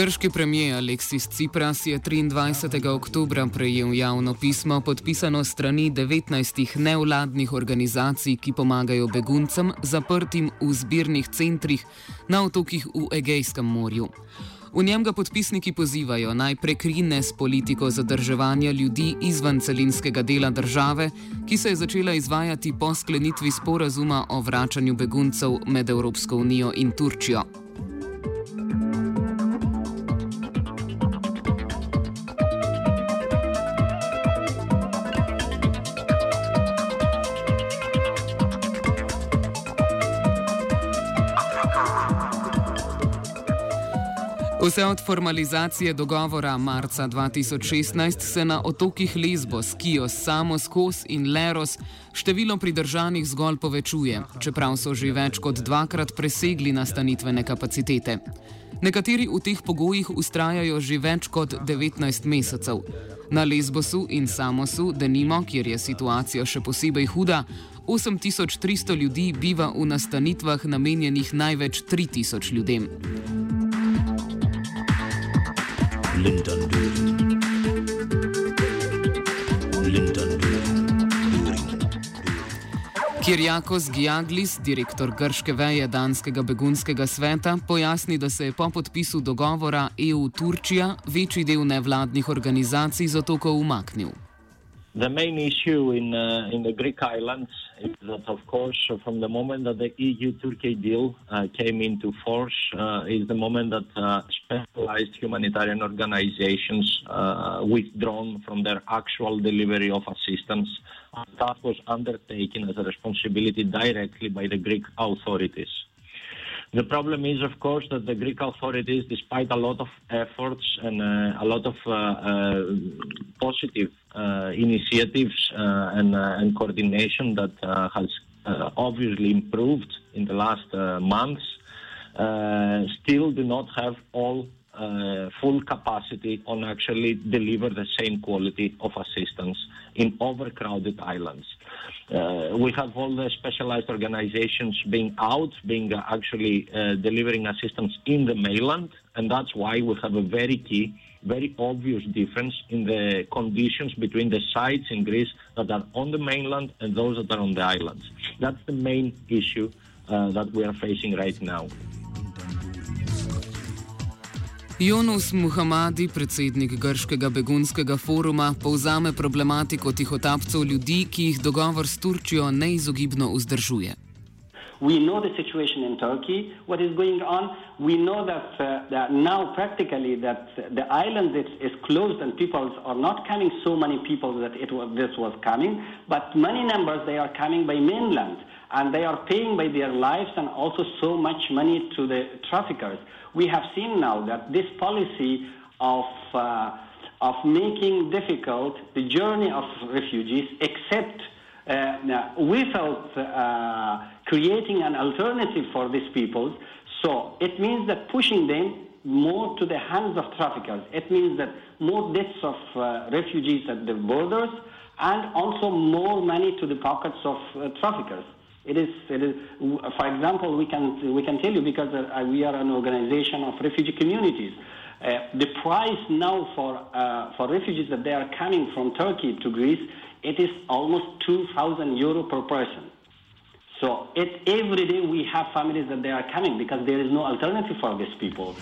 Grški premijer Aleksis Cipras je 23. oktober prejel javno pismo podpisano strani 19 nevladnih organizacij, ki pomagajo beguncem zaprtim v zbirnih centrih na otokih v Egejskem morju. V njem ga podpisniki pozivajo naj prekrine s politiko zadrževanja ljudi izven celinskega dela države, ki se je začela izvajati po sklenitvi sporazuma o vračanju beguncev med Evropsko unijo in Turčijo. Vse od formalizacije dogovora marca 2016 se na otokih Lesbos, Kijos, Samoskos in Leros število pridržanih zgolj povečuje, čeprav so že več kot dvakrat presegli nastanitvene kapacitete. Nekateri v teh pogojih ustrajajo že več kot 19 mesecev. Na Lesbosu in Samosu, denimo, kjer je situacija še posebej huda, 8300 ljudi biva v nastanitvah namenjenih največ 3000 ljudem. Lyndon During. Lyndon During. Kirjakos Giaglis, direktor grške veje Danskega begunskega sveta, pojasni, da se je po podpisu dogovora EU-Turčija večji del nevladnih organizacij z otokov umaknil. The main issue in, uh, in the Greek islands is that, of course, from the moment that the EU-Turkey deal uh, came into force, uh, is the moment that uh, specialized humanitarian organizations uh, withdrawn from their actual delivery of assistance. that was undertaken as a responsibility directly by the Greek authorities. The problem is, of course, that the Greek authorities, despite a lot of efforts and uh, a lot of uh, uh, positive uh, initiatives uh, and, uh, and, coordination that has obviously improved in the last months, still do not have all full capacity on actually deliver the same quality of assistance in overcrowded islands. Uh, we have all the specialized organizations being out, being uh, actually uh, delivering assistance in the mainland, and that's why we have a very key, very obvious difference in the conditions between the sites in Greece that are on the mainland and those that are on the islands. That's the main issue uh, that we are facing right now. Jonus Muhamadi, predsednik Grškega begunskega foruma, povzame problematiko tihotapcev ljudi, ki jih dogovor s Turčijo neizogibno vzdržuje. We know the situation in Turkey, what is going on. We know that, uh, that now practically that the island is, is, closed and people are not coming so many people that it was, this was coming, but many numbers they are coming by mainland and they are paying by their lives and also so much money to the traffickers. We have seen now that this policy of uh, of making difficult the journey of refugees, except uh, without uh, creating an alternative for these people. So it means that pushing them more to the hands of traffickers. It means that more deaths of uh, refugees at the borders and also more money to the pockets of uh, traffickers. It is, it is, for example, we can, we can tell you because uh, we are an organization of refugee communities. Uh, the price now for, uh, for refugees that they are coming from Turkey to Greece, it is almost 2,000 euro per person. So it, every day we have families that they are coming because there is no alternative for these people.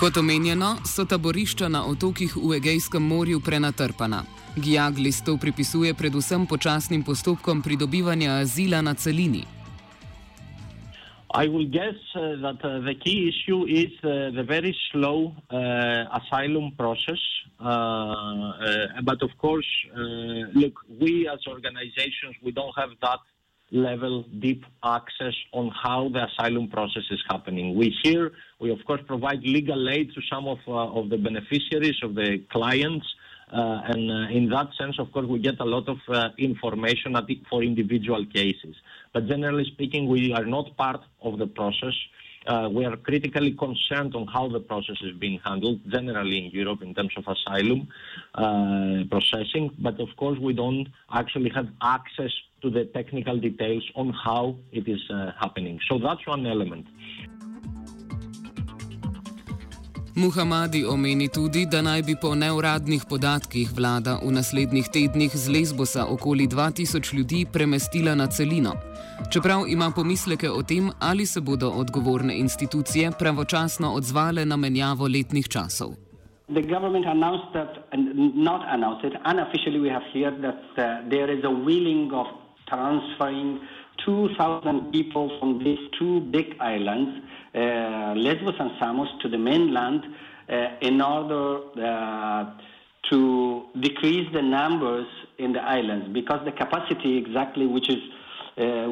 Kot omenjeno, so taborišča na otokih v Egejskem morju prenatrpana. Giaglis to pripisuje predvsem počasnim postopkom pridobivanja azila na celini. I will guess uh, that uh, the key issue is uh, the very slow uh, asylum process. Uh, uh, but of course, look, we as organizations, we don't have that level deep access on how the asylum process is happening. We hear, we of course provide legal aid to some of, of the beneficiaries, of the clients, uh, and uh, in that sense, of course, we get a lot of uh, information for individual cases. But generally speaking, we are not part of the process. Uh, we are critically concerned on how the process is being handled generally in Europe in terms of asylum uh, processing, but of course we don't actually have access to the technical details on how it is uh, happening. So that's one element. Muhamadi omeni tudi, da naj bi po neuradnih podatkih vlada v naslednjih tednih z Lesbosa okoli 2000 ljudi premestila na celino. Čeprav ima pomisleke o tem, ali se bodo odgovorne institucije pravočasno odzvale na menjavo letnih časov. The government announced that, not announced it, unofficially we have heard that uh, there is a willing of transferring 2,000 people from these two big islands Uh, Lesbos and Samos to the mainland uh, in order uh, to decrease the numbers in the islands because the capacity exactly which is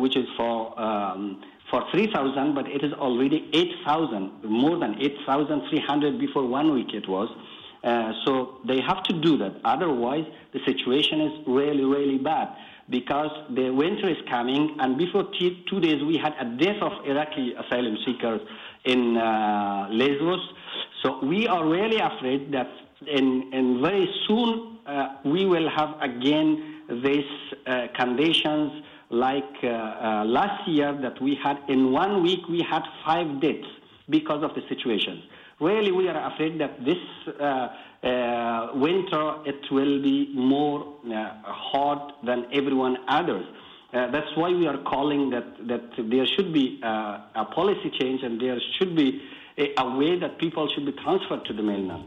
which is for um, for 3,000, but it is already 8,000, more than 8,300 before one week it was. Uh, so they have to do that. Otherwise, the situation is really, really bad because the winter is coming, and before two days we had a death of Iraqi asylum seekers in uh, Lesbos. So we are really afraid that in, in very soon uh, we will have again these uh, conditions like uh, uh, last year that we had in one week we had five deaths because of the situation. Really, we are afraid that this uh, uh, winter it will be more uh, hot than everyone others. Uh, that's why we are calling that, that there should be uh, a policy change and there should be a, a, way that people should be transferred to the mainland.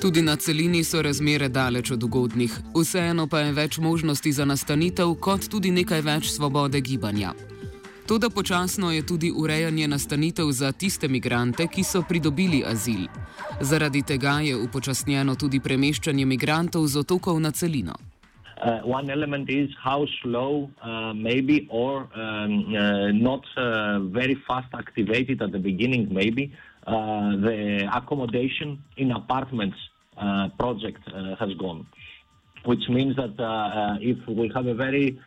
Tudi na celini so razmere daleč od ugodnih, vseeno pa je več možnosti za nastanitev, kot tudi nekaj več svobode gibanja. Toda počasno je tudi urejanje nastanitev za tiste migrante, ki so pridobili azil. Zaradi tega je upočasnjeno tudi premeščanje migrantov z otokov na celino. Uh, one element is how slow, uh, maybe, or um, uh, not uh, very fast activated at the beginning, maybe, uh, the accommodation in apartments uh, project uh, has gone. Which means that uh, uh, if we have a very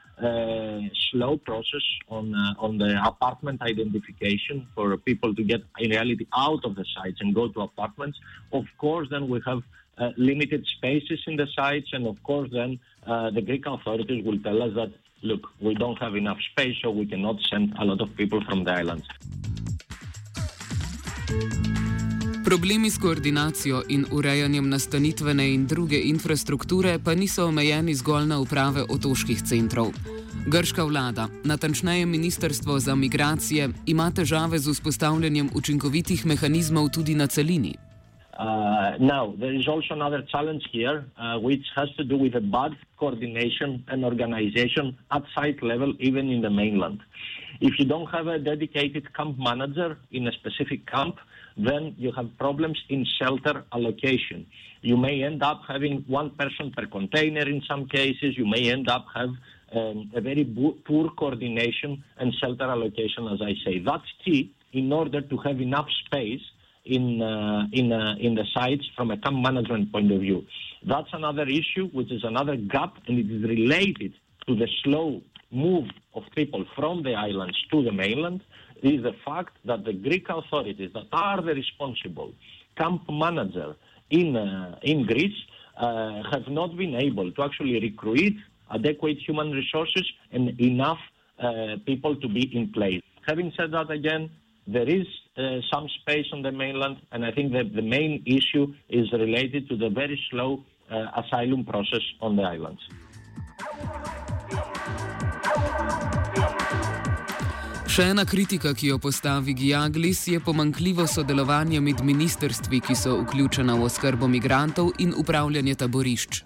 slow process on uh, on the apartment identification for people to get in reality out of the sites and go to apartments. Of course, then we have uh, limited spaces in the sites, and of course, then uh, the Greek authorities will tell us that look, we don't have enough space, so we cannot send a lot of people from the islands. Problemi s koordinacijo in urejanjem nastanitvene in druge infrastrukture pa niso omejeni zgolj na uprave otoških centrov. Grška vlada, natančneje Ministrstvo za migracije, ima težave z vzpostavljanjem učinkovitih mehanizmov tudi na celini. Uh, now, there is also another challenge here, uh, which has to do with the bad coordination and organization at site level, even in the mainland. If you don't have a dedicated camp manager in a specific camp, then you have problems in shelter allocation. You may end up having one person per container in some cases. You may end up have um, a very poor coordination and shelter allocation, as I say. That's key in order to have enough space in uh, in uh, in the sites from a camp management point of view. That's another issue, which is another gap, and it is related to the slow move of people from the islands to the mainland is the fact that the Greek authorities that are the responsible camp manager in, uh, in Greece uh, have not been able to actually recruit adequate human resources and enough uh, people to be in place. Having said that, again, there is uh, some space on the mainland, and I think that the main issue is related to the very slow uh, asylum process on the islands. Še ena kritika, ki jo postavi Giaglis, je pomankljivo sodelovanje med ministrstvi, ki so vključena v oskrbo migrantov in upravljanje taborišč.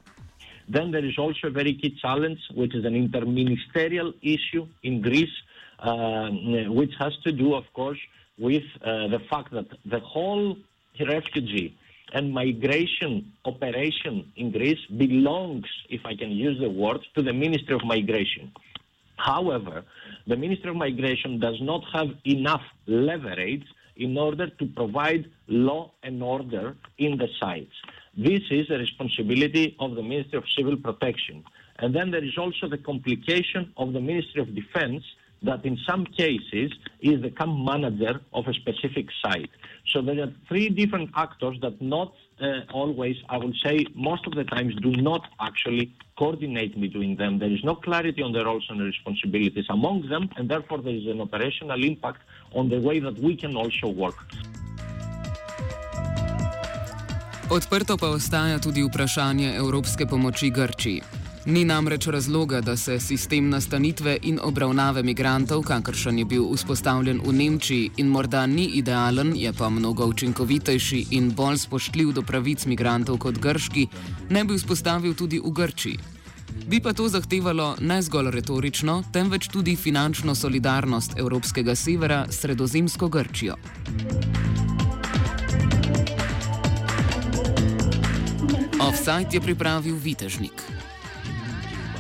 Then there is also a very key challenge, which is an interministerial issue in Greece, uh, which has to do, of course, with uh, the fact that the whole refugee and migration operation in Greece belongs, if I can use the word, to the Ministry of Migration. However, the Ministry of Migration does not have enough leverage in order to provide law and order in the sites. This is a responsibility of the Ministry of Civil Protection. And then there is also the complication of the Ministry of Defense that in some cases is the camp manager of a specific site. So there are three different actors that not uh, always, I would say, most of the times do not actually coordinate between them. There is no clarity on the roles and responsibilities among them, and therefore there is an operational impact on the way that we can also work. Odprto pa ostaja tudi vprašanje evropske pomoči Grčiji. Ni namreč razloga, da se sistem nastanitve in obravnave migrantov, kakršen je bil vzpostavljen v Nemčiji in morda ni idealen, je pa mnogo učinkovitejši in bolj spoštljiv do pravic migrantov kot grški, ne bi vzpostavil tudi v Grčiji. Bi pa to zahtevalo ne zgolj retorično, temveč tudi finančno solidarnost Evropskega severa s sredozemsko Grčijo. Offside je pripravil Vitežnik.